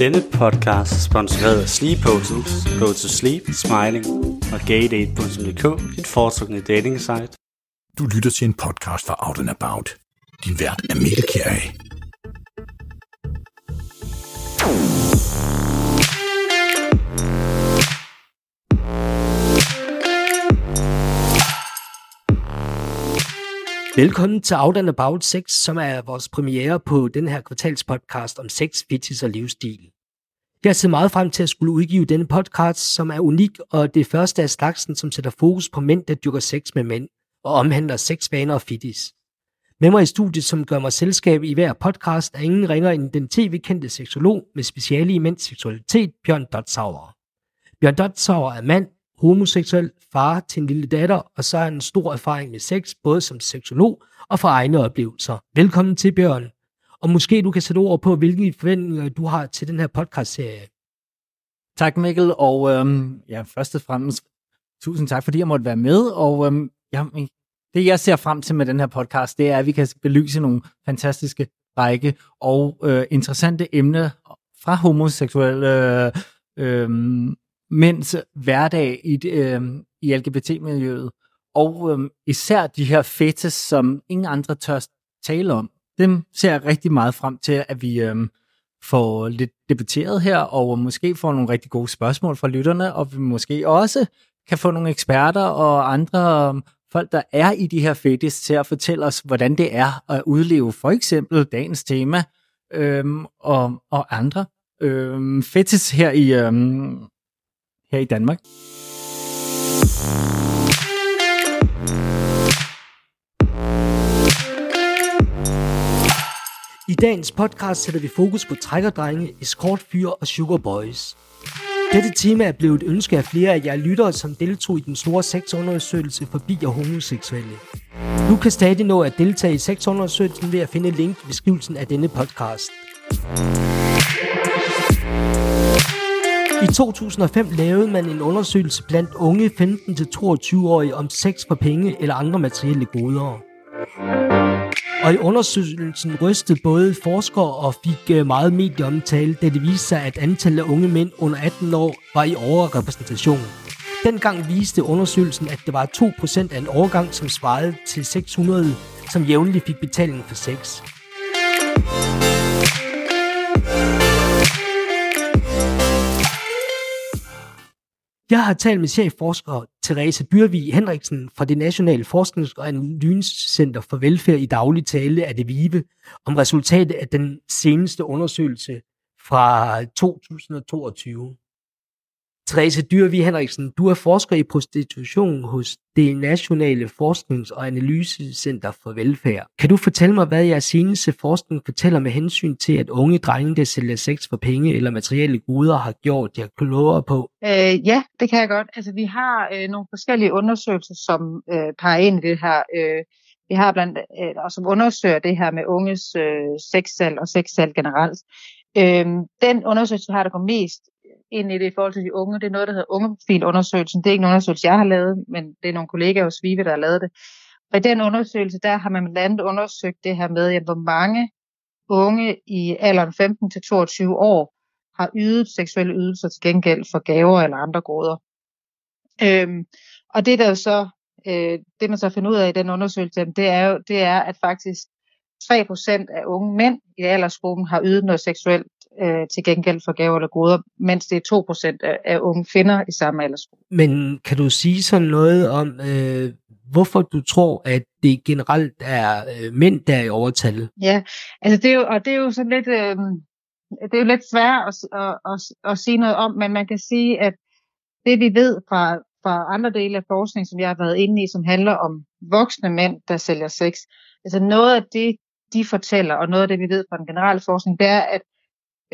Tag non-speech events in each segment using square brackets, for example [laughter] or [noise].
Denne podcast er sponsoreret af Sleep Hotels, Go to Sleep, Smiling og GayDate.dk, dit foretrukne dating site. Du lytter til en podcast fra Out and About. Din vært er Mikkel Kjær. Velkommen til Out and About 6, som er vores premiere på den her kvartalspodcast om sex, fitness og livsstil. Jeg ser meget frem til at skulle udgive denne podcast, som er unik og det første af slagsen, som sætter fokus på mænd, der dyrker sex med mænd og omhandler sexvaner og fitness. Med mig i studiet, som gør mig selskab i hver podcast, er ingen ringer end den tv-kendte seksolog med speciale i mænds seksualitet, Bjørn Dotsauer. Bjørn Dotsauer er mand, homoseksuel, far til en lille datter, og så har han en stor erfaring med sex, både som seksolog og fra egne oplevelser. Velkommen til, Bjørn. Og måske du kan sætte ord på, hvilke forventninger du har til den her podcast-serie. Tak Mikkel, og øhm, ja, først og fremmest tusind tak, fordi jeg måtte være med, og øhm, ja, det jeg ser frem til med den her podcast, det er, at vi kan belyse nogle fantastiske række og øh, interessante emner fra homoseksuelle øh, øh, mænds hverdag i, øh, i LGBT-miljøet, og øh, især de her fetes, som ingen andre tør tale om. Dem ser jeg rigtig meget frem til, at vi øh, får lidt debatteret her, og måske får nogle rigtig gode spørgsmål fra lytterne, og vi måske også kan få nogle eksperter og andre øh, folk, der er i de her fetis, til at fortælle os, hvordan det er at udleve for eksempel dagens tema øh, og, og andre Øhm, fetis her i, øhm, her i Danmark. I dagens podcast sætter vi fokus på trækkerdrenge, escortfyre og sugar boys. Dette tema er blevet et ønske af flere af jer lyttere, som deltog i den store sexundersøgelse forbi og homoseksuelle. Du kan stadig nå at deltage i sexundersøgelsen ved at finde link i beskrivelsen af denne podcast. I 2005 lavede man en undersøgelse blandt unge 15-22-årige om sex for penge eller andre materielle goder. Og i undersøgelsen rystede både forskere og fik øh, meget medieomtale, da det viste sig, at antallet af unge mænd under 18 år var i overrepræsentation. Dengang viste undersøgelsen, at det var 2% af en årgang, som svarede til 600, som jævnligt fik betaling for sex. Jeg har talt med chefforsker Therese Byrvig Henriksen fra det Nationale Forsknings- og Analysecenter for Velfærd i daglig tale af det VIVE om resultatet af den seneste undersøgelse fra 2022. Therese Dyrvi Henriksen, du er forsker i prostitution hos det Nationale Forsknings- og Analysecenter for Velfærd. Kan du fortælle mig, hvad jeres seneste forskning fortæller med hensyn til, at unge drenge, der sælger sex for penge eller materielle goder, har gjort jer klogere på? Øh, ja, det kan jeg godt. Altså, vi har øh, nogle forskellige undersøgelser, som øh, peger ind i det her. Øh, vi har blandt øh, og som undersøger det her med unges øh, sexsalg og sexsalg generelt. Øh, den undersøgelse, vi har, der går mest ind i det i forhold til de unge. Det er noget, der hedder ungeprofilundersøgelsen. Det er ikke en undersøgelse, jeg har lavet, men det er nogle kollegaer hos Vive, der har lavet det. Og i den undersøgelse, der har man blandt andet undersøgt det her med, jamen, hvor mange unge i alderen 15 til 22 år har ydet seksuelle ydelser til gengæld for gaver eller andre goder. Øhm, og det der jo så, øh, det man så finder ud af i den undersøgelse, det er jo, det er, at faktisk 3% af unge mænd i aldersgruppen har ydet noget seksuelt øh, til gengæld for gaver eller goder, mens det er 2% af, af unge kvinder i samme aldersgruppe. Men kan du sige sådan noget om, øh, hvorfor du tror, at det generelt er øh, mænd, der er i overtal? Ja, altså det er jo, og det er jo sådan lidt, øh, det er jo lidt svært at, at, at, at sige noget om, men man kan sige, at det vi ved fra, fra andre dele af forskning, som jeg har været inde i, som handler om voksne mænd, der sælger sex, altså noget af det, de fortæller, og noget af det, vi ved fra den generelle forskning, det er, at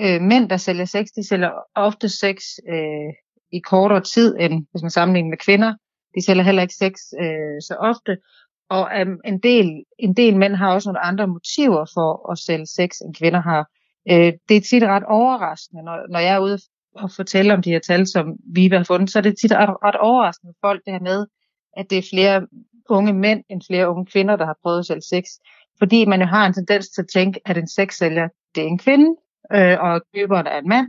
øh, mænd, der sælger sex, de sælger ofte sex øh, i kortere tid, end hvis man sammenligner med kvinder. De sælger heller ikke sex øh, så ofte. Og um, en, del, en del mænd har også nogle andre motiver for at sælge sex, end kvinder har. Øh, det er tit ret overraskende, når, når jeg er ude og fortælle om de her tal, som vi har fundet, så er det tit ret, ret overraskende for folk det her med, at det er flere unge mænd end flere unge kvinder, der har prøvet at sælge sex. Fordi man jo har en tendens til at tænke, at en sexsælger, det er en kvinde, øh, og køberen er en mand.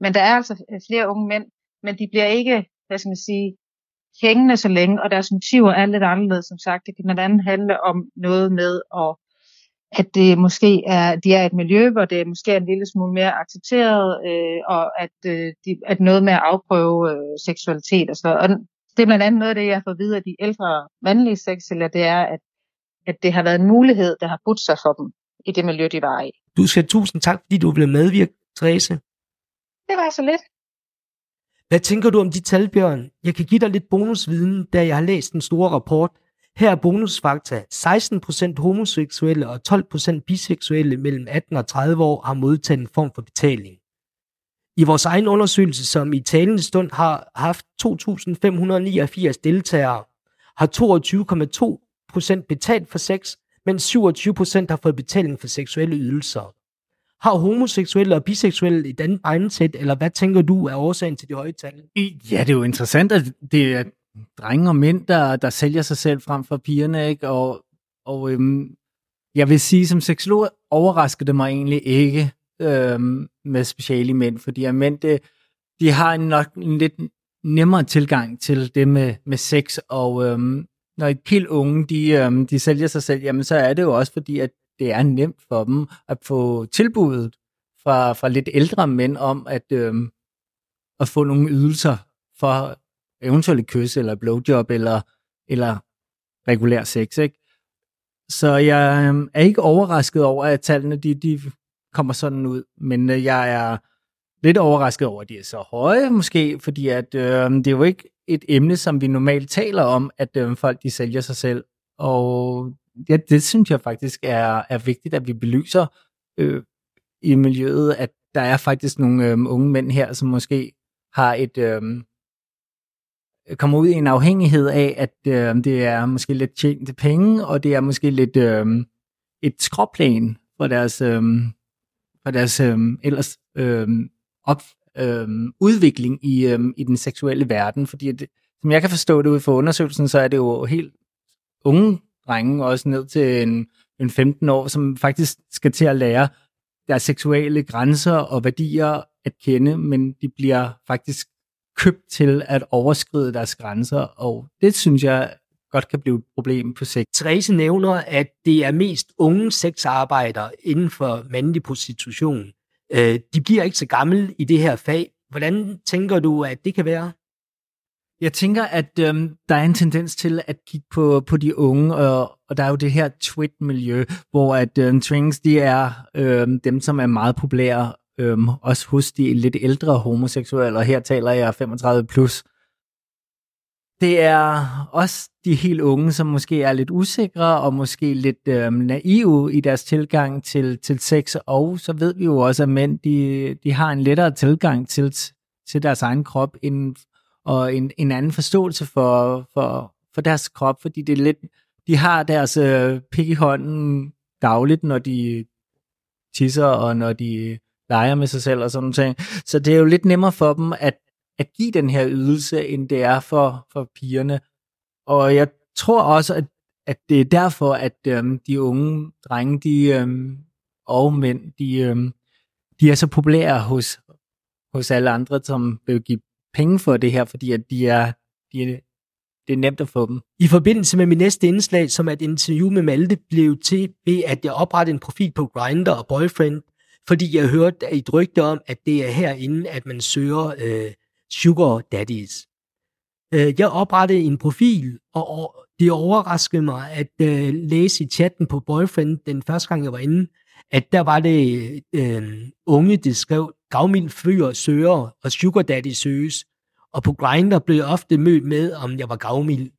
Men der er altså øh, flere unge mænd, men de bliver ikke, hvad skal man sige, hængende så længe, og deres motiver er lidt anderledes, som sagt. Det kan blandt andet handle om noget med, at, at det måske er, de er et miljø, hvor det måske er en lille smule mere accepteret, øh, og at, øh, de, at noget med at afprøve øh, seksualitet og så Og det er blandt andet noget af det, jeg har fået videre af de ældre mandlige sexceller, det er, at, at det har været en mulighed, der har budt sig for dem i det miljø, de var i. Du skal tusind tak, fordi du ville medvirke, Therese. Det var så lidt. Hvad tænker du om de tal, Bjørn? Jeg kan give dig lidt bonusviden, da jeg har læst den store rapport. Her er bonusfakta. 16% homoseksuelle og 12% biseksuelle mellem 18 og 30 år har modtaget en form for betaling. I vores egen undersøgelse, som i talende stund har haft 2.589 deltagere, har 22,2% betalt for sex, mens 27% har fået betaling for seksuelle ydelser. Har homoseksuelle og biseksuelle et andet mindset, eller hvad tænker du er årsagen til de høje tal? Ja, det er jo interessant, at det er drenge og mænd, der, der sælger sig selv frem for pigerne, ikke? Og, og øhm, jeg vil sige, som seksolog overrasker det mig egentlig ikke øhm, med speciale mænd, fordi at mænd, det, de har nok en lidt nemmere tilgang til det med, med sex, og øhm, når et helt unge, de, øhm, de sælger sig selv, jamen så er det jo også fordi, at det er nemt for dem at få tilbuddet fra, fra lidt ældre mænd om at, øhm, at få nogle ydelser for eventuelt kys eller blowjob eller, eller regulær sex. Ikke? Så jeg øhm, er ikke overrasket over, at tallene de, de kommer sådan ud, men øh, jeg er lidt overrasket over, at de er så høje måske, fordi at, øh, det er jo ikke et emne, som vi normalt taler om, at øh, folk de sælger sig selv. Og ja, det synes jeg faktisk er, er vigtigt, at vi belyser øh, i miljøet, at der er faktisk nogle øh, unge mænd her, som måske har et øh, kommer ud i en afhængighed af, at øh, det er måske lidt tjente penge, og det er måske lidt øh, et skråplan for deres, øh, for deres øh, ellers øh, op, øhm, udvikling i, øhm, i den seksuelle verden, fordi det, som jeg kan forstå det ud fra undersøgelsen, så er det jo helt unge drenge, også ned til en, en 15 år, som faktisk skal til at lære deres seksuelle grænser og værdier at kende, men de bliver faktisk købt til at overskride deres grænser, og det synes jeg godt kan blive et problem på sigt. Therese nævner, at det er mest unge sexarbejdere inden for mandlig prostitution. Øh, de bliver ikke så gamle i det her fag. Hvordan tænker du, at det kan være? Jeg tænker, at øhm, der er en tendens til at kigge på, på de unge, og, og der er jo det her tweet-miljø, hvor at øhm, twins, de er øhm, dem, som er meget populære, øhm, også hos de lidt ældre homoseksuelle, og her taler jeg 35 plus. Det er også de helt unge, som måske er lidt usikre og måske lidt øhm, naive i deres tilgang til, til sex, og så ved vi jo også, at mænd de, de har en lettere tilgang til, til deres egen krop end og en, en anden forståelse for, for, for deres krop, fordi det er lidt, de har deres øh, pik i hånden dagligt, når de tisser og når de leger med sig selv og sådan noget. Så det er jo lidt nemmere for dem at, at give den her ydelse, end det er for, for pigerne. Og jeg tror også, at, at det er derfor, at øhm, de unge drenge de, øhm, og mænd, de, øhm, de er så populære hos, hos alle andre, som vil give penge for det her, fordi at de er, de er, det er nemt at få dem. I forbindelse med min næste indslag, som er et interview med Malte, blev til ved, at jeg oprettede en profil på Grindr og Boyfriend, fordi jeg hørte et rygte om, at det er herinde, at man søger øh, sugar daddies. Øh, jeg oprettede en profil, og det overraskede mig at øh, læse i chatten på Boyfriend den første gang, jeg var inde, at der var det øh, unge, der skrev, gavmild fyr søger, og sugar daddy søges, og på Grindr blev jeg ofte mødt med, om jeg var gavmild.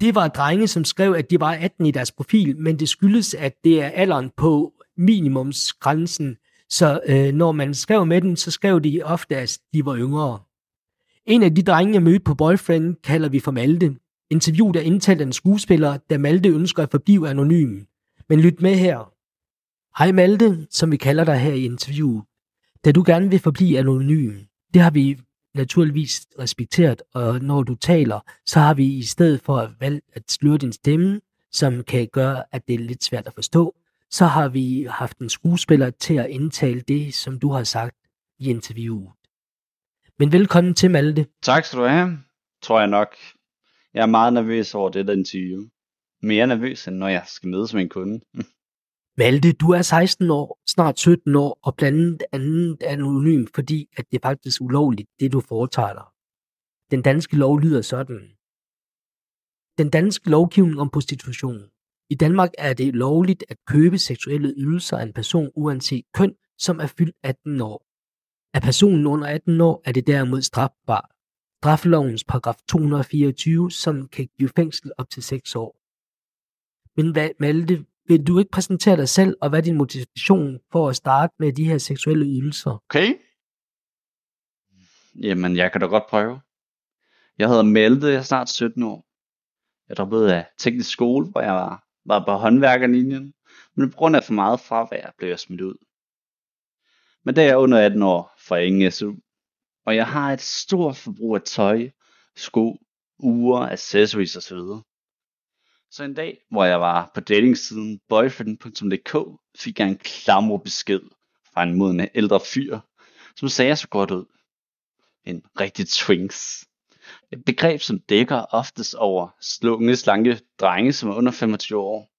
Det var drenge, som skrev, at de var 18 i deres profil, men det skyldes, at det er alderen på minimumsgrænsen, så øh, når man skrev med dem, så skrev de ofte, at de var yngre. En af de drenge, jeg mødte på Boyfriend, kalder vi for Malte. Interviewet er indtalt af en skuespiller, da Malte ønsker at forblive anonym. Men lyt med her. Hej Malte, som vi kalder dig her i interviewet. Da du gerne vil forblive anonym, det har vi naturligvis respekteret, og når du taler, så har vi i stedet for valgt at sløre din stemme, som kan gøre, at det er lidt svært at forstå, så har vi haft en skuespiller til at indtale det, som du har sagt i interviewet. Men velkommen til Malte. Tak skal du have, tror jeg nok. Jeg er meget nervøs over det der interview. Mere nervøs, end når jeg skal mødes med en kunde. [laughs] Malte, du er 16 år, snart 17 år, og blandt andet anonym, fordi at det er faktisk ulovligt, det du foretager dig. Den danske lov lyder sådan. Den danske lovgivning om prostitution. I Danmark er det lovligt at købe seksuelle ydelser af en person uanset køn, som er fyldt 18 år. Er personen under 18 år, er det derimod strafbart. Straffelovens paragraf 224, som kan give fængsel op til 6 år. Men hvad, Malte, vil du ikke præsentere dig selv, og hvad er din motivation for at starte med de her seksuelle ydelser? Okay. Jamen, jeg kan da godt prøve. Jeg hedder Malte, jeg er snart 17 år. Jeg droppede af teknisk skole, hvor jeg var, var på håndværkerlinjen, men på grund af for meget fravær blev jeg smidt ud. Men da jeg er under 18 år, får jeg ingen SU, og jeg har et stort forbrug af tøj, sko, uger, accessories osv. Så en dag, hvor jeg var på datingsiden boyfriend.dk, fik jeg en klamre besked fra en moden ældre fyr, som sagde at så godt ud. En rigtig twinks. Et begreb, som dækker oftest over slunge, slanke drenge, som er under 25 år.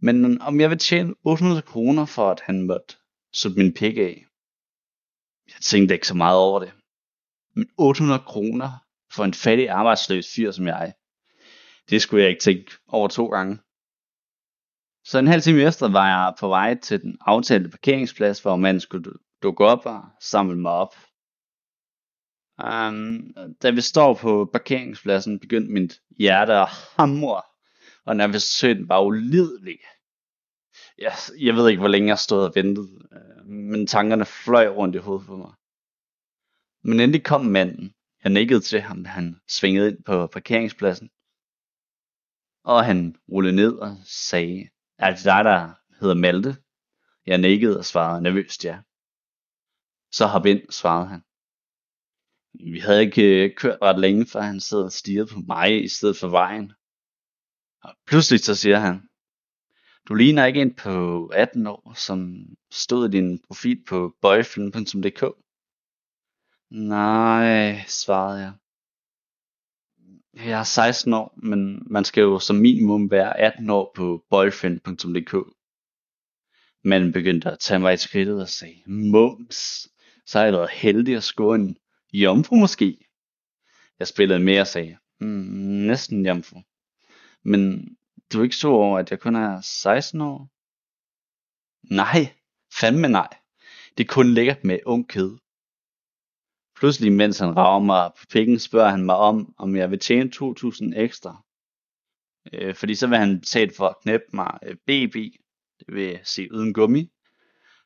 Men om jeg vil tjene 800 kroner for, at han måtte sutte min pik af. Jeg tænkte ikke så meget over det. Men 800 kroner for en fattig arbejdsløs fyr som jeg, det skulle jeg ikke tænke over to gange. Så en halv time efter var jeg på vej til den aftalte parkeringsplads, hvor manden skulle dukke op og samle mig op. Um, da vi står på parkeringspladsen, begyndte mit hjerte at hamre, og nervøsiteten var ulidelig. Jeg, jeg ved ikke, hvor længe jeg stod og ventede, øh, men tankerne fløj rundt i hovedet på mig. Men endelig kom manden. Jeg nikkede til ham, da han svingede ind på parkeringspladsen. Og han rullede ned og sagde, er det dig, der hedder Malte? Jeg nikkede og svarede nervøst ja. Så hop ind, svarede han. Vi havde ikke øh, kørt ret længe, før han sad og stirrede på mig i stedet for vejen. Og pludselig så siger han, du ligner ikke en på 18 år, som stod i din profil på boyfriend.dk. Nej, svarede jeg. Jeg er 16 år, men man skal jo som minimum være 18 år på boyfriend.dk. Manden begyndte at tage mig i skridtet og sagde, Mums, så er jeg været heldig at score en jomfru måske. Jeg spillede mere og sagde, mm, næsten jomfru. Men du er ikke så over, at jeg kun er 16 år? Nej, fandme nej. Det er kun lækkert med ung kød. Pludselig, mens han rager mig på pikken, spørger han mig om, om jeg vil tjene 2.000 ekstra. Øh, fordi så vil han betale for at knæppe mig øh, BB, det vil sige uden gummi.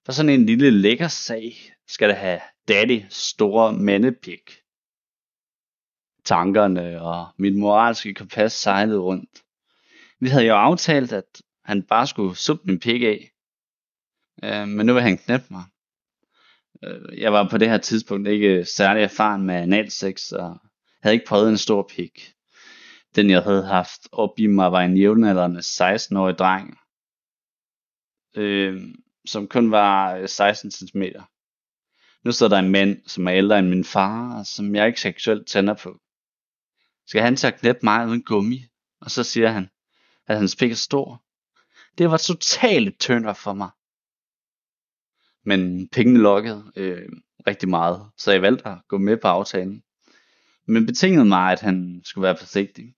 For sådan en lille lækker sag skal det have daddy store mandepik. Tankerne og mit moralske kompas sejlede rundt. Vi havde jo aftalt, at han bare skulle suppe min pik af. Øh, men nu vil han knæppe mig. Øh, jeg var på det her tidspunkt ikke særlig erfaren med analsex, og havde ikke prøvet en stor pik. Den jeg havde haft op i mig var en jævnaldrende 16-årig dreng, øh, som kun var øh, 16 cm. Nu sidder der en mand, som er ældre end min far, og som jeg ikke seksuelt tænder på. Skal han tage knæppe mig uden gummi? Og så siger han, at hans pik er stor. Det var totalt tønder for mig. Men pengene lokkede øh, rigtig meget, så jeg valgte at gå med på aftalen. Men betingede mig, at han skulle være forsigtig.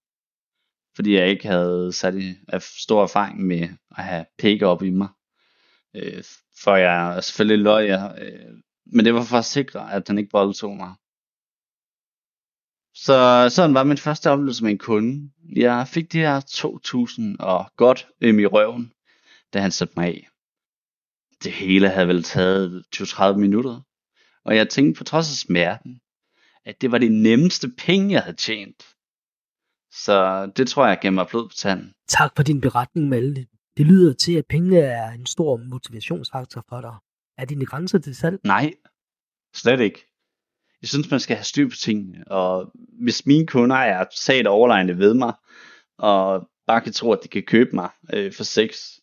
Fordi jeg ikke havde særlig stor erfaring med at have pækker op i mig. Øh, for jeg selvfølgelig løg jeg, øh, men det var for at sikre, at han ikke voldtog mig. Så sådan var min første oplevelse med en kunde. Jeg fik de her 2.000 og godt øm i røven, da han satte mig af. Det hele havde vel taget 20-30 minutter. Og jeg tænkte på trods af smerten, at det var det nemmeste penge, jeg havde tjent. Så det tror jeg gav mig blod på tanden. Tak for din beretning, Malte. Det lyder til, at penge er en stor motivationsfaktor for dig. Er dine grænser til salg? Nej, slet ikke. Jeg synes, man skal have styr på tingene, og hvis mine kunder er sat overlegne ved mig, og bare kan tro, at de kan købe mig øh, for sex,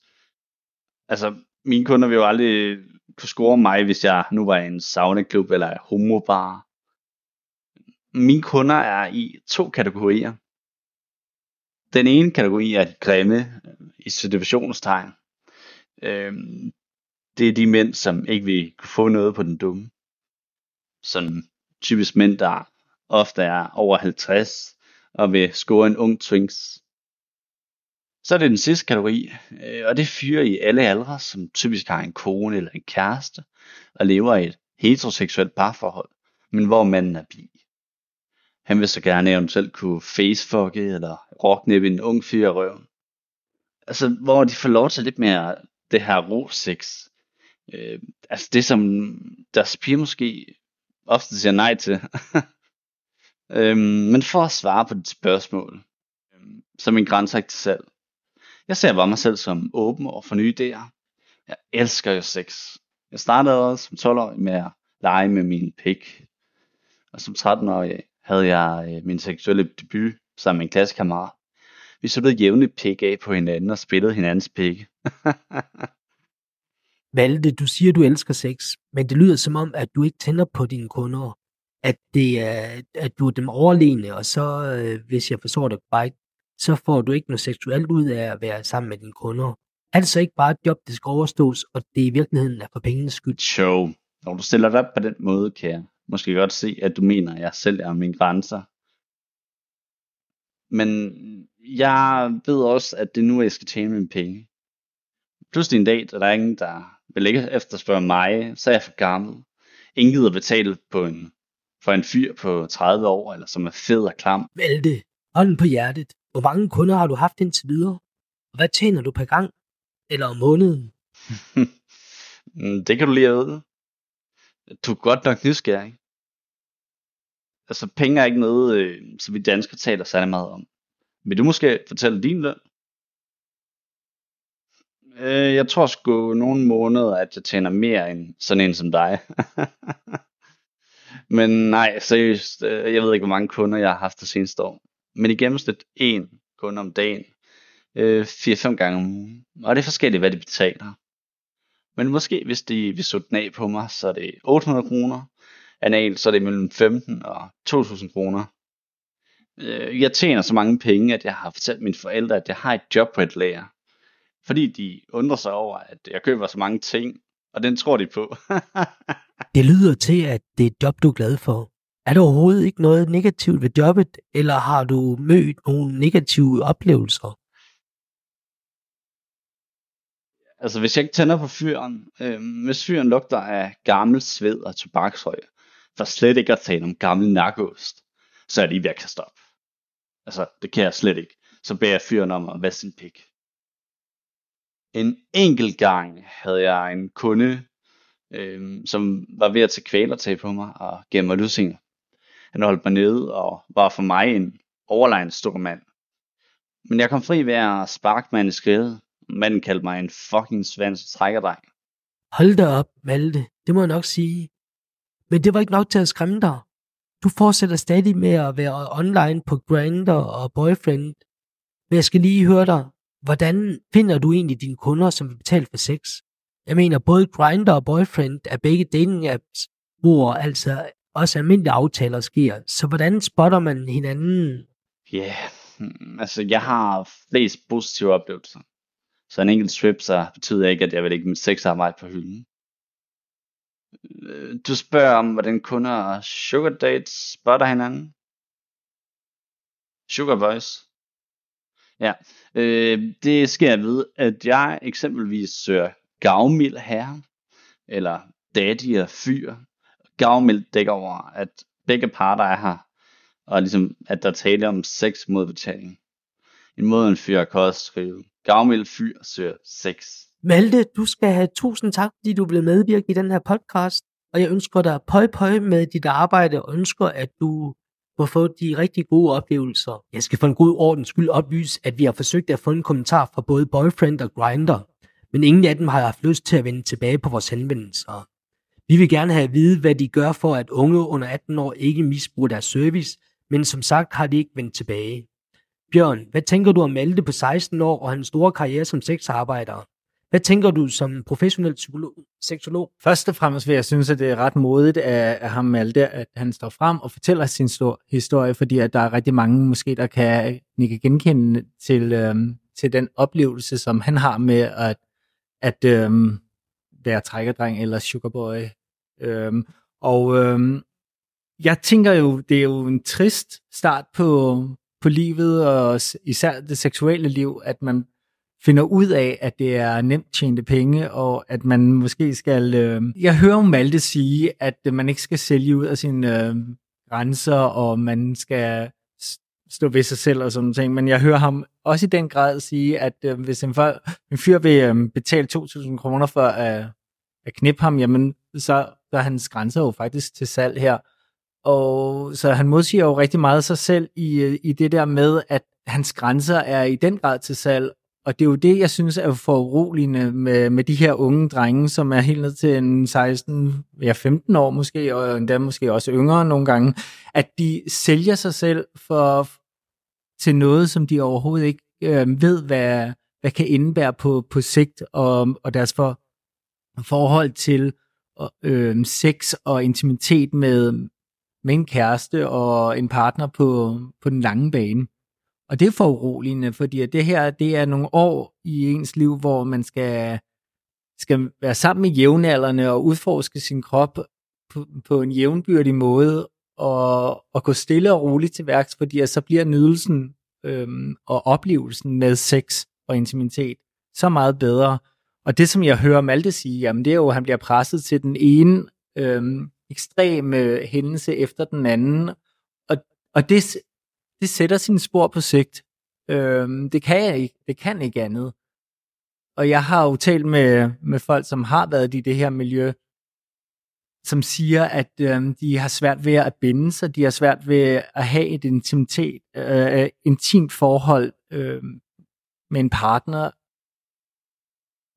Altså, mine kunder vil jo aldrig kunne score mig, hvis jeg nu var i en saunaklub eller homobar. Mine kunder er i to kategorier. Den ene kategori er de grimme, øh, i situationstegn. Øhm, det er de mænd, som ikke vil kunne få noget på den dumme. Sådan typisk mænd, der ofte er over 50 og vil score en ung twinks. Så er det den sidste kategori, øh, og det fyre i alle aldre, som typisk har en kone eller en kæreste, og lever i et heteroseksuelt parforhold, men hvor manden er bi. Han vil så gerne eventuelt kunne facefucke eller rocknippe en ung fyr i røven. Altså, hvor de får lov til lidt mere det her ro sex. Øh, altså det, som deres piger måske ofte siger nej til. [laughs] øhm, men for at svare på dit spørgsmål, øhm, så en min grænse til salg. Jeg ser bare mig selv som åben over for nye idéer. Jeg elsker jo sex. Jeg startede også som 12-årig med at lege med min pik. Og som 13-årig havde jeg øh, min seksuelle debut sammen med en klassekammerat. Vi så jævnligt pik af på hinanden og spillede hinandens pikke. [laughs] Valde, du siger, du elsker sex, men det lyder som om, at du ikke tænder på dine kunder. At, det er, at du er dem overlegne, og så, øh, hvis jeg forstår det bare så får du ikke noget seksuelt ud af at være sammen med dine kunder. Er det så ikke bare et job, det skal overstås, og det i virkeligheden er for pengenes skyld? Show. Når du stiller dig op på den måde, kan jeg måske godt se, at du mener, at jeg selv er mine grænser. Men jeg ved også, at det er nu, jeg skal tjene mine penge. Pludselig en dag, der er ingen, der vil ikke efterspørge mig, så er jeg for gammel. Ingen gider betale på en, for en fyr på 30 år, eller som er fed og klam. Vælte, hånden på hjertet. Hvor mange kunder har du haft indtil videre? Og hvad tjener du per gang? Eller om måneden? [laughs] det kan du lige vide. Du er godt nok nysgerrig. Altså, penge er ikke noget, øh, som vi danskere taler særlig meget om. Vil du måske fortælle din løn? Øh, jeg tror sgu nogle måneder, at jeg tjener mere end sådan en som dig. [laughs] Men nej, seriøst, øh, jeg ved ikke, hvor mange kunder jeg har haft det seneste år. Men i gennemsnit en kunde om dagen. Øh, 4-5 gange om ugen. Og det er forskelligt, hvad de betaler. Men måske, hvis de vil sætte den af på mig, så er det 800 kroner. Anal, så er det mellem 15 og 2000 kroner. Øh, jeg tjener så mange penge, at jeg har fortalt mine forældre, at jeg har et job på et lager. Fordi de undrer sig over, at jeg køber så mange ting, og den tror de på. [laughs] det lyder til, at det er et job, du er glad for. Er der overhovedet ikke noget negativt ved jobbet, eller har du mødt nogle negative oplevelser? Altså hvis jeg ikke tænder på fyren, øh, hvis fyren lugter af gammel sved og tobaksrøg, for slet ikke at tale om gammel nakost, så er det lige ved at kaste op. Altså, det kan jeg slet ikke. Så beder jeg fyren om at vaske sin pik. En enkelt gang havde jeg en kunde, øh, som var ved at tage kvælertag på mig og gav mig lusinger. Han holdt mig nede og var for mig en overlegen stor mand. Men jeg kom fri ved at sparke manden i skrevet. Manden kaldte mig en fucking svans trækkerdreng. Hold da op, Malte. Det må jeg nok sige. Men det var ikke nok til at skræmme dig. Du fortsætter stadig med at være online på Grindr og Boyfriend. Men jeg skal lige høre dig. Hvordan finder du egentlig dine kunder, som vil betale for sex? Jeg mener, både Grindr og Boyfriend er begge dating apps, hvor altså også almindelige aftaler sker. Så hvordan spotter man hinanden? Ja, yeah. altså jeg har flest positive oplevelser. Så en enkelt strip, så betyder ikke, at jeg vil ikke mit sexarbejde på hylden. Øh, du spørger om, hvordan kunder og sugar dates spotter hinanden. Sugar boys. Ja, øh, det sker ved, at jeg eksempelvis søger gavmild herre, eller daddy og fyr, gavmild dækker over, at begge parter er her, og ligesom, at der taler om sex mod betaling. En måde en fyr kan også skrive, gavmild fyr søger sex. Malte, du skal have tusind tak, fordi du blev medvirke i den her podcast, og jeg ønsker dig pøj pøj med dit arbejde, og ønsker, at du må få de rigtig gode oplevelser. Jeg skal for en god ordens skyld oplyse, at vi har forsøgt at få en kommentar fra både Boyfriend og Grinder, men ingen af dem har haft lyst til at vende tilbage på vores henvendelser. Vi vil gerne have at vide, hvad de gør for, at unge under 18 år ikke misbruger deres service, men som sagt har de ikke vendt tilbage. Bjørn, hvad tænker du om Malte på 16 år og hans store karriere som sexarbejder? Hvad tænker du som professionel psykolog, seksolog? Først og fremmest vil jeg synes, at det er ret modigt af, af ham Malte, at han står frem og fortæller sin stor historie, fordi at der er rigtig mange måske, der kan, nikke genkende til, øhm, til den oplevelse, som han har med at, at øhm, være trækkerdreng eller sugarboy. Øhm, og øhm, jeg tænker jo, det er jo en trist start på, på livet, og især det seksuelle liv, at man finder ud af, at det er nemt tjente penge, og at man måske skal... Øh... Jeg hører Malte sige, at man ikke skal sælge ud af sine øh, grænser, og man skal stå ved sig selv og sådan ting, men jeg hører ham også i den grad sige, at øh, hvis en, for, en fyr vil øh, betale 2.000 kroner for at, at knippe ham, jamen så, så er hans grænser jo faktisk til salg her. Og så han modsiger jo rigtig meget sig selv i, øh, i det der med, at hans grænser er i den grad til salg, og det er jo det, jeg synes er foruroligende med, med de her unge drenge, som er helt ned til en 16, ja 15 år måske, og endda måske også yngre nogle gange, at de sælger sig selv for, til noget, som de overhovedet ikke øh, ved, hvad, hvad kan indebære på, på sigt, og, og deres for, forhold til øh, sex og intimitet med, med en kæreste og en partner på, på den lange bane. Og det er for uroligende, fordi det her det er nogle år i ens liv, hvor man skal, skal være sammen med jævnaldrende og udforske sin krop på, på en jævnbyrdig måde, og, og gå stille og roligt til værks, fordi så bliver nydelsen øhm, og oplevelsen med sex og intimitet så meget bedre. Og det, som jeg hører Malte sige, jamen det er jo, at han bliver presset til den ene øhm, ekstreme hændelse efter den anden, og, og det, det sætter sine spor på sigt. Øhm, det kan jeg ikke. Det kan ikke andet. Og jeg har jo talt med, med folk, som har været i det her miljø, som siger, at øhm, de har svært ved at binde sig, de har svært ved at have et intimitet, øh, øh intimt forhold øh, med en partner.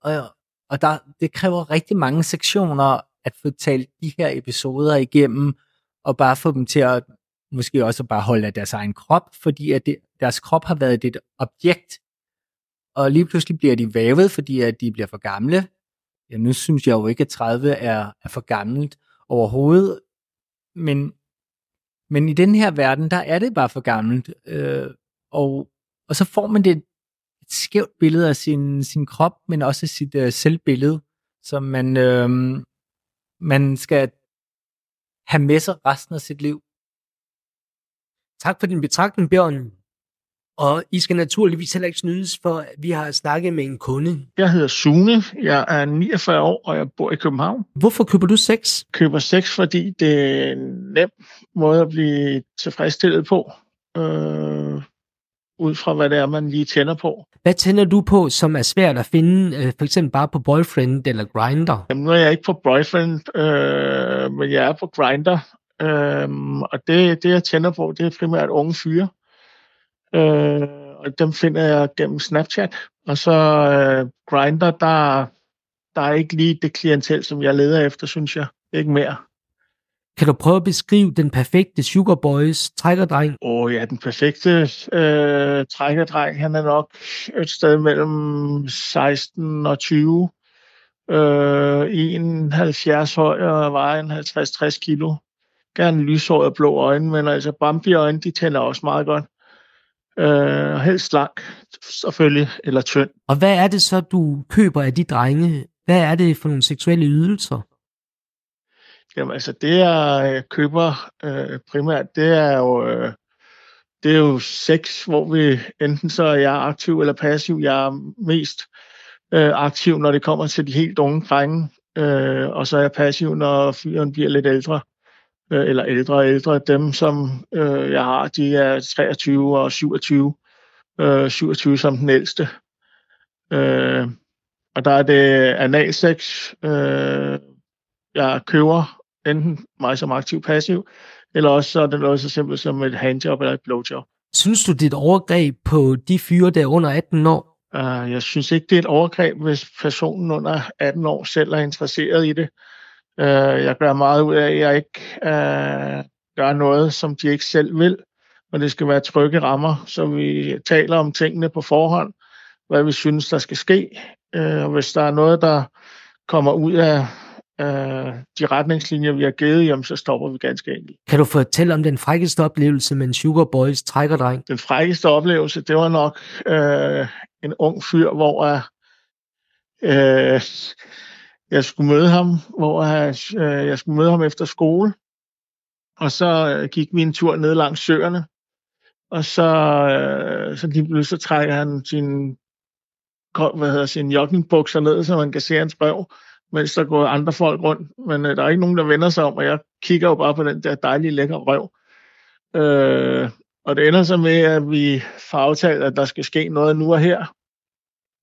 Og, og der, det kræver rigtig mange sektioner at få talt de her episoder igennem, og bare få dem til at måske også bare holde af deres egen krop, fordi at det, deres krop har været et objekt, og lige pludselig bliver de vævet, fordi at de bliver for gamle. Ja, nu synes jeg jo ikke, at 30 er, er for gammelt overhovedet, men, men i den her verden, der er det bare for gammelt, øh, og, og så får man det et skævt billede af sin, sin krop, men også sit øh, selvbillede, som man, øh, man skal have med sig resten af sit liv. Tak for din betragtning, Bjørn. Og I skal naturligvis heller ikke snydes, for vi har snakket med en kunde. Jeg hedder Sune, jeg er 49 år, og jeg bor i København. Hvorfor køber du sex? Jeg køber sex, fordi det er en nem måde at blive tilfredsstillet på. Øh, ud fra, hvad det er, man lige tænder på. Hvad tænder du på, som er svært at finde, øh, for eksempel bare på Boyfriend eller Grinder? Jamen, nu er jeg ikke på Boyfriend, øh, men jeg er på Grinder, Øhm, og det, det, jeg tænder på, det er primært unge fyre. Øh, og dem finder jeg gennem Snapchat. Og så øh, Grinder, der, der er ikke lige det klientel, som jeg leder efter, synes jeg. Ikke mere. Kan du prøve at beskrive den perfekte Sugar Boys trækkerdreng? Åh oh, ja, den perfekte øh, trækkerdreng, han er nok et sted mellem 16 og 20. Øh, 71 høj og vejer en 50-60 kilo gerne lyshåret og blå øjne, men altså Bambi-øjne, de tænder også meget godt. Øh, helst slank, selvfølgelig, eller tynd. Og hvad er det så, du køber af de drenge? Hvad er det for nogle seksuelle ydelser? Jamen altså, det jeg øh, køber øh, primært, det er jo... Øh, det er jo sex, hvor vi enten så er jeg aktiv eller passiv. Jeg er mest øh, aktiv, når det kommer til de helt unge drenge, øh, og så er jeg passiv, når fyren bliver lidt ældre øh, eller ældre og ældre. Dem, som øh, jeg har, de er 23 og 27. Øh, 27 som den ældste. Øh, og der er det analsex, øh, jeg køber enten mig som aktiv passiv, eller også så er det noget så simpelt som et handjob eller et blowjob. Synes du, det er et overgreb på de fyre, der er under 18 år? Uh, jeg synes ikke, det er et overgreb, hvis personen under 18 år selv er interesseret i det. Øh, jeg gør meget ud af, at jeg ikke øh, gør noget, som de ikke selv vil, og det skal være trygge rammer, så vi taler om tingene på forhånd, hvad vi synes, der skal ske, Øh, og hvis der er noget, der kommer ud af øh, de retningslinjer, vi har givet, jamen, så stopper vi ganske enkelt. Kan du fortælle om den frækkeste oplevelse med en Sugar Boys trækkerdreng? Den frækkeste oplevelse, det var nok øh, en ung fyr, hvor øh, jeg skulle møde ham, hvor jeg, øh, jeg skulle møde ham efter skole. Og så øh, gik vi en tur ned langs søerne. Og så, øh, så lige pludselig så trækker han sin, hvad hedder, sin joggingbukser ned, så man kan se hans brev mens der går andre folk rundt. Men øh, der er ikke nogen, der vender sig om, og jeg kigger jo bare på den der dejlige, lækre røv. Øh, og det ender så med, at vi får aftalt, at der skal ske noget nu og her.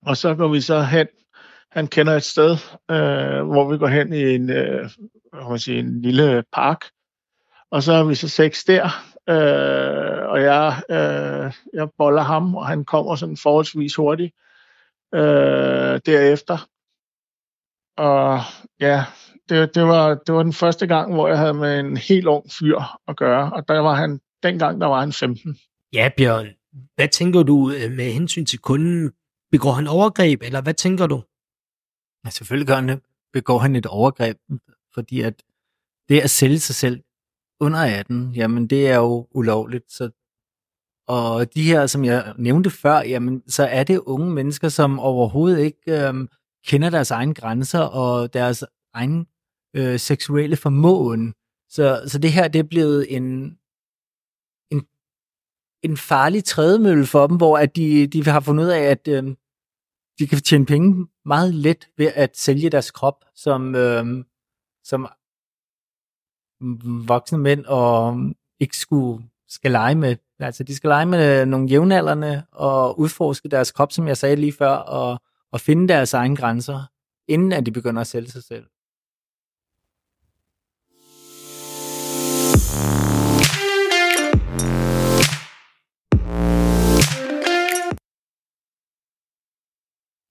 Og så går vi så hen. Han kender et sted, øh, hvor vi går hen i en, øh, hvad man siger, en lille park. Og så er vi så seks der, øh, og jeg, øh, jeg boller ham, og han kommer sådan forholdsvis hurtigt øh, derefter. Og ja, det, det, var, det var den første gang, hvor jeg havde med en helt ung fyr at gøre, og der var han, dengang der var han 15. Ja, Bjørn. Hvad tænker du øh, med hensyn til kunden? Begår han overgreb, eller hvad tænker du? Ja, selvfølgelig gør han det. Begår han et overgreb, fordi at det at sælge sig selv under 18, jamen det er jo ulovligt. Så, og de her, som jeg nævnte før, jamen så er det unge mennesker, som overhovedet ikke øhm, kender deres egne grænser og deres egen øh, seksuelle formåen. Så, så det her det er blevet en, en, en farlig trædemølle for dem, hvor at de, de har fundet ud af, at øh, de kan tjene penge meget let ved at sælge deres krop som, øh, som voksne mænd og ikke skulle skal lege med, altså de skal lege med øh, nogle jævnaldrende og udforske deres krop, som jeg sagde lige før, og og finde deres egne grænser, inden at de begynder at sælge sig selv.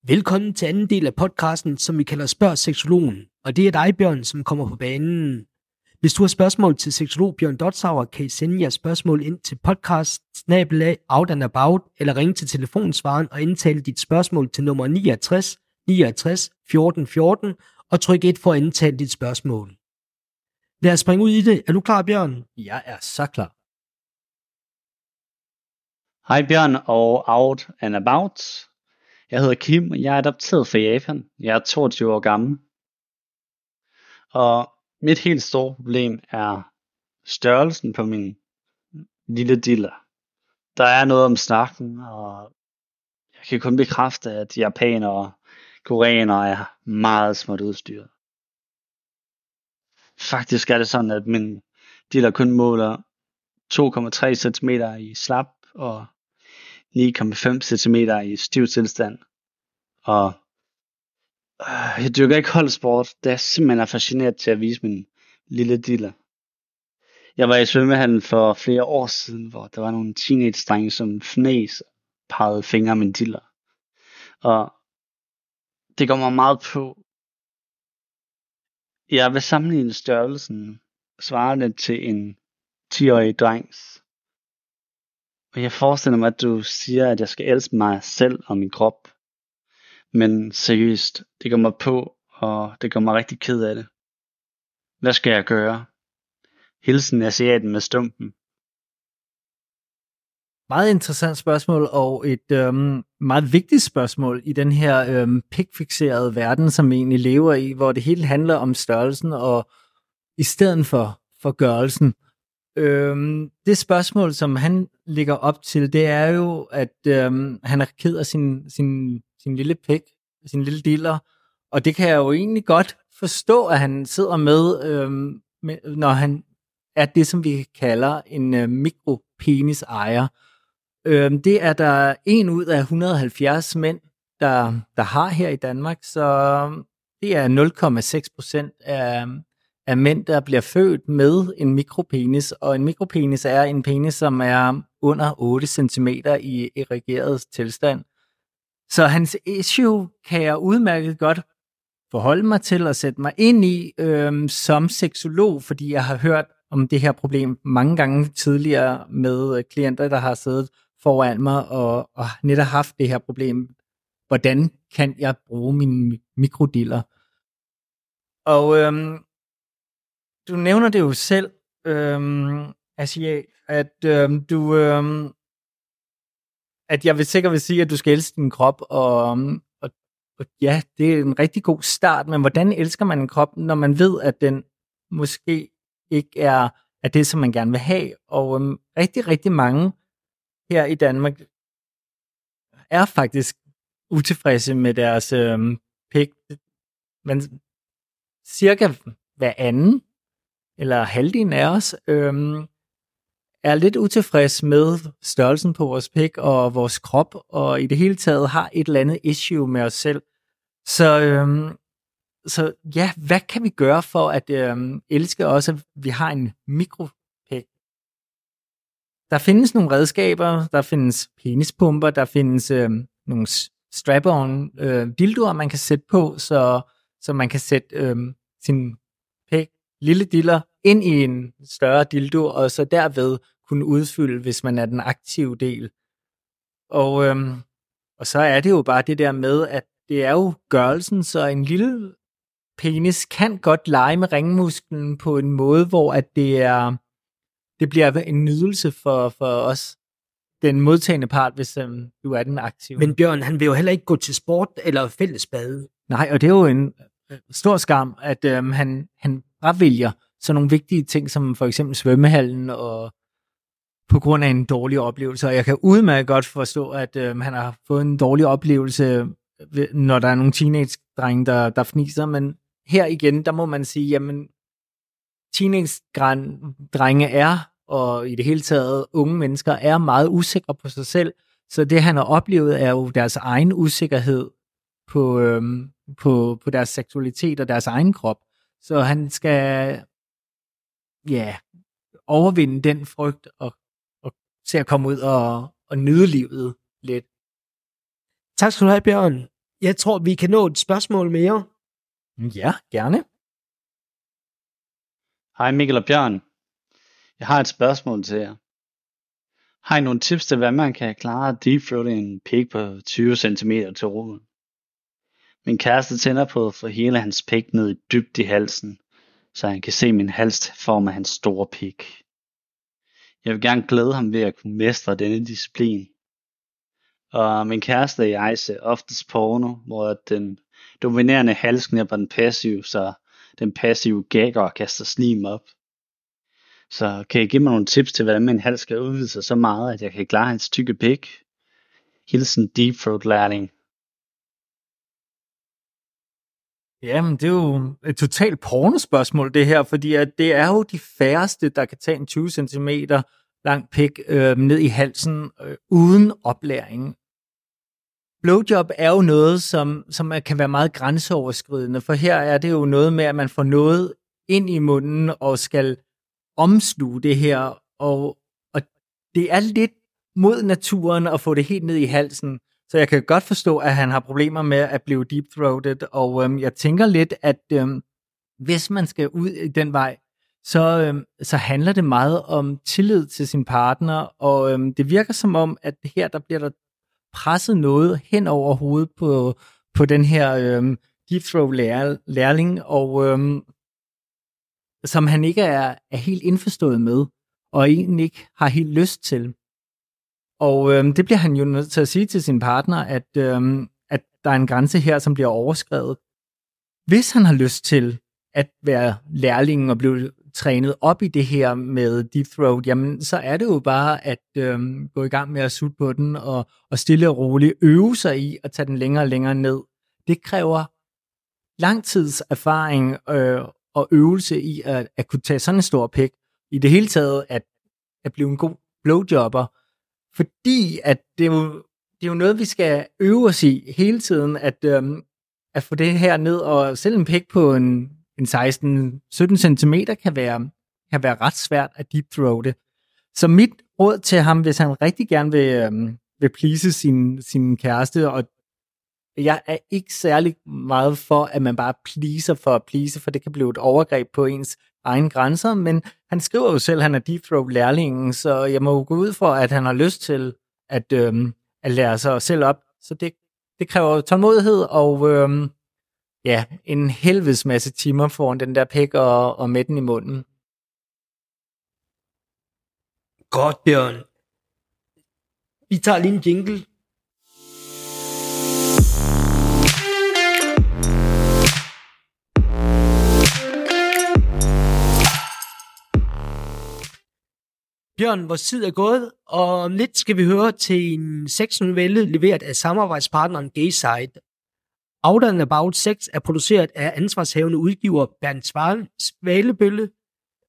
Velkommen til anden del af podcasten, som vi kalder Spørg Seksologen. Og det er dig, Bjørn, som kommer på banen. Hvis du har spørgsmål til seksolog Bjørn Dotsauer, kan I sende jeres spørgsmål ind til podcast out and about, eller ringe til telefonsvaren og indtale dit spørgsmål til nummer 69 69 14 14 og tryk 1 for at indtale dit spørgsmål. Lad os springe ud i det. Er du klar, Bjørn? Jeg er så klar. Hej Bjørn og Out and About. Jeg hedder Kim, og jeg er adopteret fra Japan. Jeg er 22 år gammel. Og mit helt store problem er størrelsen på min lille diller. Der er noget om snakken, og jeg kan kun bekræfte, at japanere og koreanere er meget småt udstyret. Faktisk er det sådan, at min diller kun måler 2,3 cm i slap og 9,5 cm i stiv tilstand. Og Øh, jeg dyrker ikke holdsport, da jeg simpelthen er fascineret til at vise min lille diller. Jeg var i svømmehallen for flere år siden, hvor der var nogle teenage-drenge, som fnæs pegede fingre med min diller. Og det går mig meget på. Jeg vil sammenligne størrelsen svarende til en 10-årig drengs. Og jeg forestiller mig, at du siger, at jeg skal elske mig selv og min krop. Men seriøst, det går mig på, og det gør mig rigtig ked af det. Hvad skal jeg gøre? Hilsen asiaten med stumpen. Meget interessant spørgsmål, og et øhm, meget vigtigt spørgsmål i den her øhm, pikfixerede verden, som vi egentlig lever i, hvor det hele handler om størrelsen, og i stedet for, for gørelsen. Øhm, det spørgsmål, som han ligger op til, det er jo, at øhm, han er ked af sin, sin sin lille pæk, sin lille diller, Og det kan jeg jo egentlig godt forstå, at han sidder med, øhm, med når han er det, som vi kalder en øh, mikropenis ejer. Øhm, det er der en ud af 170 mænd, der, der har her i Danmark, så øhm, det er 0,6 procent af, af mænd, der bliver født med en mikropenis, og en mikropenis er en penis, som er under 8 cm i erigeret tilstand. Så hans issue kan jeg udmærket godt forholde mig til og sætte mig ind i øhm, som seksolog, fordi jeg har hørt om det her problem mange gange tidligere med øh, klienter, der har siddet foran mig og, og netop haft det her problem. hvordan kan jeg bruge mine mikrodiller. Og øhm, du nævner det jo selv, øhm, Asia, at øhm, du, øhm, at jeg vil sikkert vil sige, at du skal elske din krop, og, øhm, og, og ja, det er en rigtig god start, men hvordan elsker man en krop, når man ved, at den måske ikke er, er det, som man gerne vil have, og øhm, rigtig, rigtig mange her i Danmark er faktisk utilfredse med deres øhm, pik. Men cirka hver anden, eller halvdelen af os, øhm, er lidt utilfreds med størrelsen på vores pik og vores krop, og i det hele taget har et eller andet issue med os selv. Så, øhm, så ja, hvad kan vi gøre for at øhm, elske også, at vi har en mikropik? Der findes nogle redskaber, der findes penispumper, der findes øhm, nogle strap-on øh, dildoer, man kan sætte på, så, så man kan sætte øhm, sin lille diller ind i en større dildo, og så derved kunne udfylde, hvis man er den aktive del. Og, øhm, og så er det jo bare det der med, at det er jo gørelsen, så en lille penis kan godt lege med ringmusklen på en måde, hvor at det er det bliver en nydelse for, for os, den modtagende part, hvis øhm, du er den aktive. Men Bjørn, han vil jo heller ikke gå til sport eller fællesbade. Nej, og det er jo en øh, stor skam, at øhm, han, han fravælger sådan nogle vigtige ting, som for eksempel svømmehallen og på grund af en dårlig oplevelse. Og jeg kan udmærket godt forstå, at øh, han har fået en dårlig oplevelse, øh, når der er nogle teenage-drenge, der, der fniser. Men her igen, der må man sige, jamen, teenage-drenge er, og i det hele taget unge mennesker, er meget usikre på sig selv. Så det, han har oplevet, er jo deres egen usikkerhed på, øhm, på, på deres seksualitet og deres egen krop. Så han skal ja, overvinde den frygt og, og se at komme ud og, og nyde livet lidt. Tak skal du have, Bjørn. Jeg tror, vi kan nå et spørgsmål mere. Ja, gerne. Hej Mikkel og Bjørn. Jeg har et spørgsmål til jer. Har I nogle tips til, hvad man kan klare deep en pig på 20 cm til rummet? Min kæreste tænder på at få hele hans pik ned i dybt i halsen, så han kan se min hals form af hans store pik. Jeg vil gerne glæde ham ved at kunne mestre denne disciplin. Og min kæreste og jeg ser oftest porno, hvor den dominerende halsknæpper den passive, så den passive gagger og kaster slim op. Så kan I give mig nogle tips til, hvordan min hals skal udvide sig så meget, at jeg kan klare hans tykke pik? Hilsen Deep Throat lærling. Jamen, det er jo et totalt pornospørgsmål, det her, fordi at det er jo de færreste, der kan tage en 20 cm lang pik øh, ned i halsen øh, uden oplæring. Blowjob er jo noget, som, som kan være meget grænseoverskridende, for her er det jo noget med, at man får noget ind i munden og skal omsluge det her, og, og det er lidt mod naturen at få det helt ned i halsen. Så jeg kan godt forstå, at han har problemer med at blive deep-throated, og øhm, jeg tænker lidt, at øhm, hvis man skal ud i den vej, så, øhm, så handler det meget om tillid til sin partner, og øhm, det virker som om, at her der bliver der presset noget hen over hovedet på, på den her øhm, deep-throat-lærling, og øhm, som han ikke er, er helt indforstået med, og egentlig ikke har helt lyst til. Og øhm, det bliver han jo nødt til at sige til sin partner, at, øhm, at der er en grænse her, som bliver overskrevet. Hvis han har lyst til at være lærlingen og blive trænet op i det her med deep throat, jamen så er det jo bare at øhm, gå i gang med at sutte på den og, og stille og roligt øve sig i at tage den længere og længere ned. Det kræver lang tids erfaring øh, og øvelse i at, at kunne tage sådan en stor pik. I det hele taget at, at blive en god blowjobber, fordi at det er jo, det er jo noget, vi skal øve os i hele tiden, at, øhm, at få det her ned, og selv en pæk på en, en 16-17 cm kan være, kan være ret svært at deep throate. Så mit råd til ham, hvis han rigtig gerne vil, øhm, vil please sin, sin kæreste, og jeg er ikke særlig meget for, at man bare pleaser for at please, for det kan blive et overgreb på ens egen grænser, men han skriver jo selv, at han er deep throat lærlingen, så jeg må jo gå ud for, at han har lyst til at, øhm, at lære sig selv op. Så det det kræver tålmodighed og øhm, ja, en helvedes masse timer foran den der pæk og, og med den i munden. Godt, Bjørn. Vi tager lige en jingle. Bjørn, vores tid er gået, og om lidt skal vi høre til en sexnovelle leveret af samarbejdspartneren Gayside. Out and About 6 er produceret af ansvarshavende udgiver Bernd Svalebølle,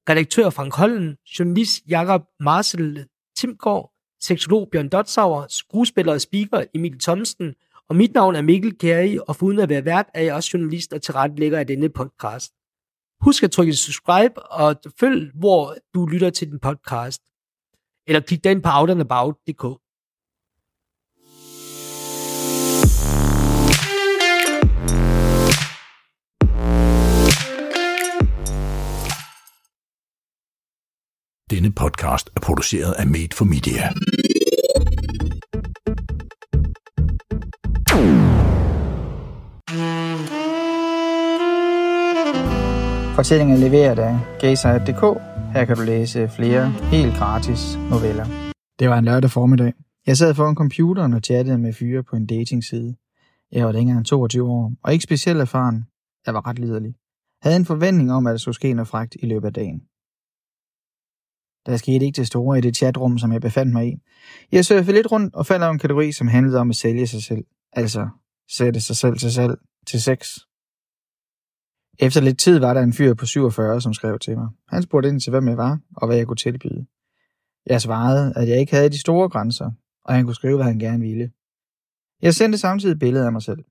redaktør Frank Hollen, journalist Jakob Marcel Timgaard, seksolog Bjørn Dotsauer, skuespiller og speaker Emil Thomsen, og mit navn er Mikkel Kæri, og foruden at være vært, er jeg også journalist og tilrettelægger af denne podcast. Husk at trykke subscribe og følg, hvor du lytter til den podcast. Eller klik den på outandabout.dk. Denne podcast er produceret af Made for Media. Fortællingen er leveret af gayside.dk. Her kan du læse flere helt gratis noveller. Det var en lørdag formiddag. Jeg sad foran computeren og chattede med fyre på en datingside. Jeg var længere end 22 år, og ikke specielt erfaren. Jeg var ret liderlig. Havde en forventning om, at der skulle ske noget fragt i løbet af dagen. Der skete ikke det store i det chatrum, som jeg befandt mig i. Jeg surfede lidt rundt og faldt over en kategori, som handlede om at sælge sig selv. Altså, sætte sig selv til salg til sex. Efter lidt tid var der en fyr på 47, som skrev til mig. Han spurgte ind til, hvem jeg var, og hvad jeg kunne tilbyde. Jeg svarede, at jeg ikke havde de store grænser, og han kunne skrive, hvad han gerne ville. Jeg sendte samtidig billeder af mig selv.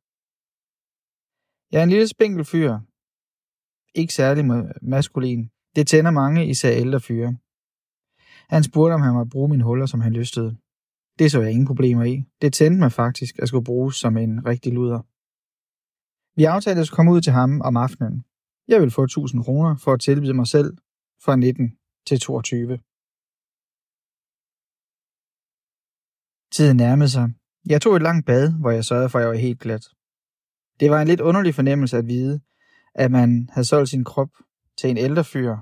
Jeg er en lille spinkel fyr. Ikke særlig maskulin. Det tænder mange, især ældre fyre. Han spurgte, om han måtte bruge mine huller, som han lystede. Det så jeg ingen problemer i. Det tændte mig faktisk at skulle bruges som en rigtig luder. Vi aftalte at komme ud til ham om aftenen. Jeg vil få 1000 kroner for at tilbyde mig selv fra 19 til 22. Tiden nærmede sig. Jeg tog et langt bad, hvor jeg sørgede for, at jeg var helt glat. Det var en lidt underlig fornemmelse at vide, at man havde solgt sin krop til en ældre fyr.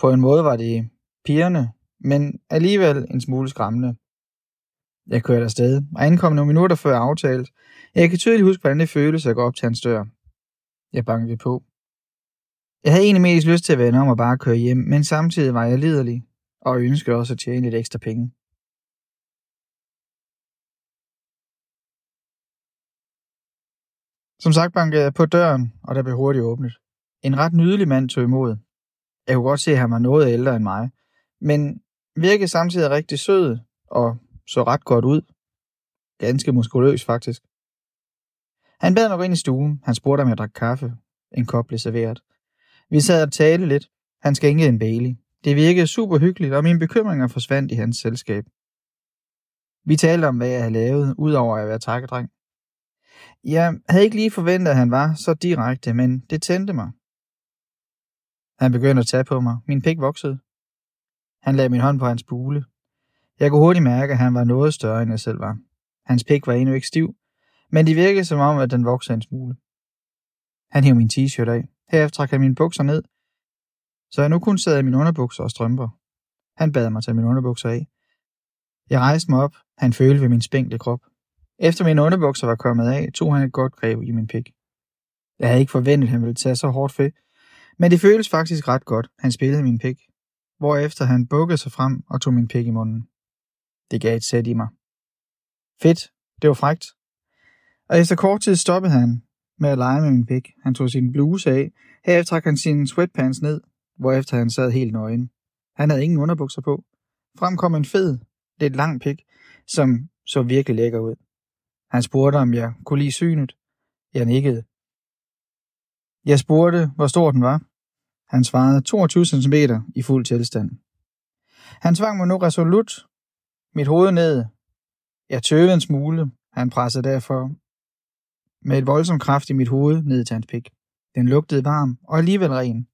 På en måde var det pigerne, men alligevel en smule skræmmende. Jeg kørte afsted, og ankom nogle minutter før aftalt. Jeg kan tydeligt huske, hvordan det føles at gå op til hans dør. Jeg bankede på. Jeg havde egentlig mest lyst til at vende om og bare køre hjem, men samtidig var jeg liderlig, og ønskede også at tjene lidt ekstra penge. Som sagt bankede jeg på døren, og der blev hurtigt åbnet. En ret nydelig mand tog imod. Jeg kunne godt se, at han var noget ældre end mig, men virkede samtidig rigtig sød og så ret godt ud. Ganske muskuløs faktisk. Han bad mig gå ind i stuen. Han spurgte, om jeg drak kaffe. En kop blev serveret. Vi sad og talte lidt. Han skænkede en Bailey. Det virkede super hyggeligt, og mine bekymringer forsvandt i hans selskab. Vi talte om, hvad jeg havde lavet, udover at være takkedreng. Jeg havde ikke lige forventet, at han var så direkte, men det tændte mig. Han begyndte at tage på mig. Min pik voksede. Han lagde min hånd på hans bule. Jeg kunne hurtigt mærke, at han var noget større, end jeg selv var. Hans pik var endnu ikke stiv, men det virkede som om, at den voksede en smule. Han hævde min t-shirt af. Herefter trak han mine bukser ned, så jeg nu kun sad i mine underbukser og strømper. Han bad mig tage mine underbukser af. Jeg rejste mig op. Han følte ved min spænkle krop. Efter mine underbukser var kommet af, tog han et godt greb i min pik. Jeg havde ikke forventet, at han ville tage så hårdt fedt, men det føltes faktisk ret godt. Han spillede min pik, hvorefter han bukkede sig frem og tog min pik i munden. Det gav et sæt i mig. Fedt, det var frægt. Og efter kort tid stoppede han med at lege med min pik. Han tog sin bluse af, herefter trak han sine sweatpants ned, hvorefter han sad helt nøgen. Han havde ingen underbukser på. Frem kom en fed, lidt lang pik, som så virkelig lækker ud. Han spurgte, om jeg kunne lide synet. Jeg nikkede. Jeg spurgte, hvor stor den var. Han svarede 22 cm i fuld tilstand. Han tvang mig nu resolut mit hoved ned. Jeg tøvede en smule. Han pressede derfor med et voldsomt kraft i mit hoved ned til hans pik. Den lugtede varm og alligevel ren.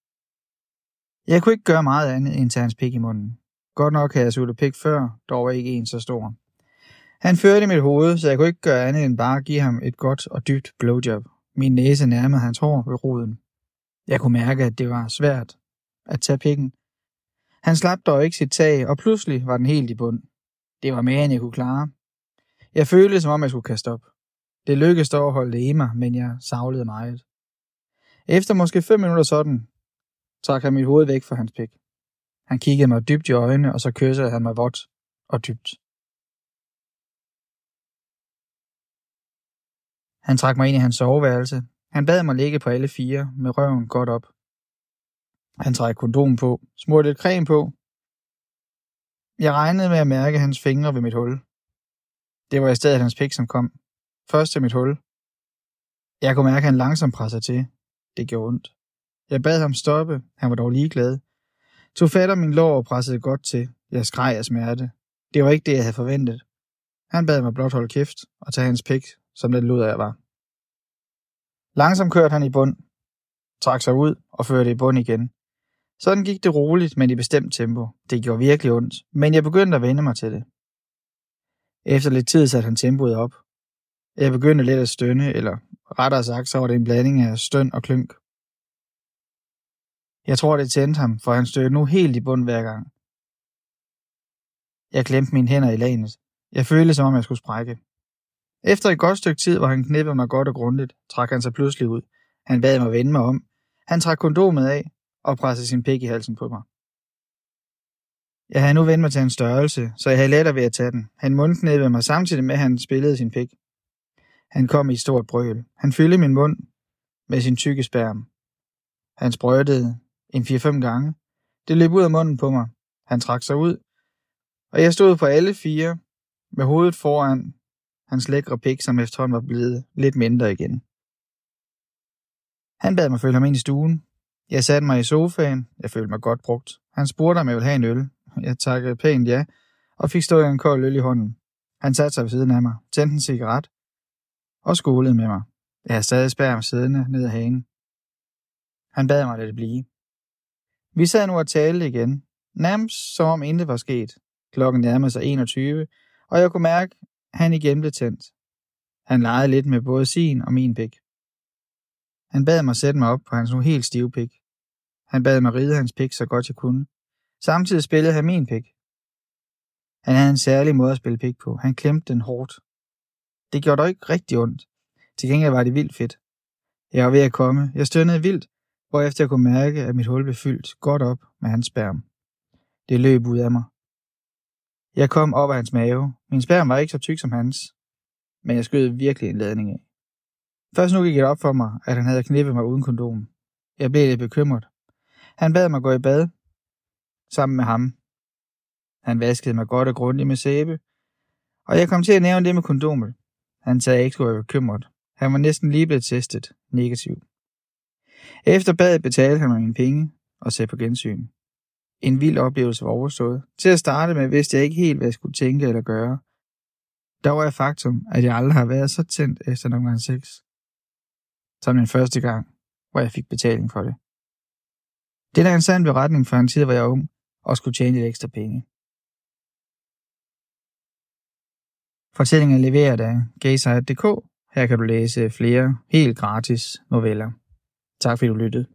Jeg kunne ikke gøre meget andet end tage hans pik i munden. Godt nok havde jeg suttet pik før, dog var ikke en så stor. Han førte mit hoved, så jeg kunne ikke gøre andet end bare give ham et godt og dybt blowjob. Min næse nærmede hans hår ved roden. Jeg kunne mærke, at det var svært at tage pikken. Han slap dog ikke sit tag, og pludselig var den helt i bund. Det var mere, end jeg kunne klare. Jeg følte, som om jeg skulle kaste op. Det lykkedes dog at holde det i mig, men jeg savlede meget. Efter måske fem minutter sådan, trak han mit hoved væk fra hans pik. Han kiggede mig dybt i øjnene, og så kyssede han mig vådt og dybt. Han trak mig ind i hans soveværelse. Han bad mig ligge på alle fire, med røven godt op. Han trak kondom på, smurte lidt creme på. Jeg regnede med at mærke hans fingre ved mit hul. Det var i stedet hans pik, som kom. Først til mit hul. Jeg kunne mærke, at han langsomt pressede til. Det gjorde ondt. Jeg bad ham stoppe. Han var dog ligeglad. Tog fat om min lår og pressede godt til. Jeg skreg af smerte. Det var ikke det, jeg havde forventet. Han bad mig blot holde kæft og tage hans pik, som den lød af var. Langsomt kørte han i bund, trak sig ud og førte i bund igen. Sådan gik det roligt, men i bestemt tempo. Det gjorde virkelig ondt, men jeg begyndte at vende mig til det. Efter lidt tid satte han tempoet op. Jeg begyndte lidt at stønne, eller rettere sagt, så var det en blanding af støn og klynk. Jeg tror, det tændte ham, for han stødte nu helt i bund hver gang. Jeg klemte mine hænder i lagenet. Jeg følte, som om jeg skulle sprække. Efter et godt stykke tid, hvor han knippede mig godt og grundigt, trak han sig pludselig ud. Han bad mig vende mig om. Han trak kondomet af og pressede sin pik i halsen på mig. Jeg havde nu vendt mig til hans størrelse, så jeg havde lettere ved at tage den. Han mundknæppede mig samtidig med, at han spillede sin pik. Han kom i et stort brøl. Han fyldte min mund med sin tykke spærm. Han sprøjtede en 4-5 gange. Det løb ud af munden på mig. Han trak sig ud, og jeg stod på alle fire med hovedet foran hans lækre pik, som efterhånden var blevet lidt mindre igen. Han bad mig følge ham ind i stuen. Jeg satte mig i sofaen. Jeg følte mig godt brugt. Han spurgte, om jeg ville have en øl. Jeg takkede pænt ja, og fik stået en kold øl i hånden. Han satte sig ved siden af mig, tændte en cigaret og skolede med mig. Jeg havde stadig spærm siddende ned ad hagen. Han bad mig at lade det blive. Vi sad nu og talte igen, nærmest som om intet var sket. Klokken nærmede sig 21, og jeg kunne mærke, at han igen blev tændt. Han legede lidt med både sin og min pik. Han bad mig sætte mig op på hans nu helt stive pik. Han bad mig ride hans pik så godt jeg kunne. Samtidig spillede han min pik. Han havde en særlig måde at spille pik på. Han klemte den hårdt. Det gjorde dog ikke rigtig ondt. Til gengæld var det vildt fedt. Jeg var ved at komme. Jeg stønnede vildt, hvorefter jeg kunne mærke, at mit hul blev fyldt godt op med hans sperm. Det løb ud af mig. Jeg kom op af hans mave. Min sperm var ikke så tyk som hans, men jeg skød virkelig en ladning af. Først nu gik det op for mig, at han havde knippet mig uden kondom. Jeg blev lidt bekymret. Han bad mig gå i bad, sammen med ham. Han vaskede mig godt og grundigt med sæbe, og jeg kom til at nævne det med kondomet. Han sagde, at jeg ikke skulle være bekymret. Han var næsten lige blevet testet negativ. Efter badet betalte han mig mine penge og sagde på gensyn. En vild oplevelse var overstået. Til at starte med vidste jeg ikke helt, hvad jeg skulle tænke eller gøre. Der var jeg faktum, at jeg aldrig har været så tændt efter nogle gange sex. Som den første gang, hvor jeg fik betaling for det. Det er en sand beretning fra en tid, hvor jeg var ung og skulle tjene lidt ekstra penge. Fortællingen er leveret af gaysite.dk. Her kan du læse flere helt gratis noveller. Tak fordi du lyttede.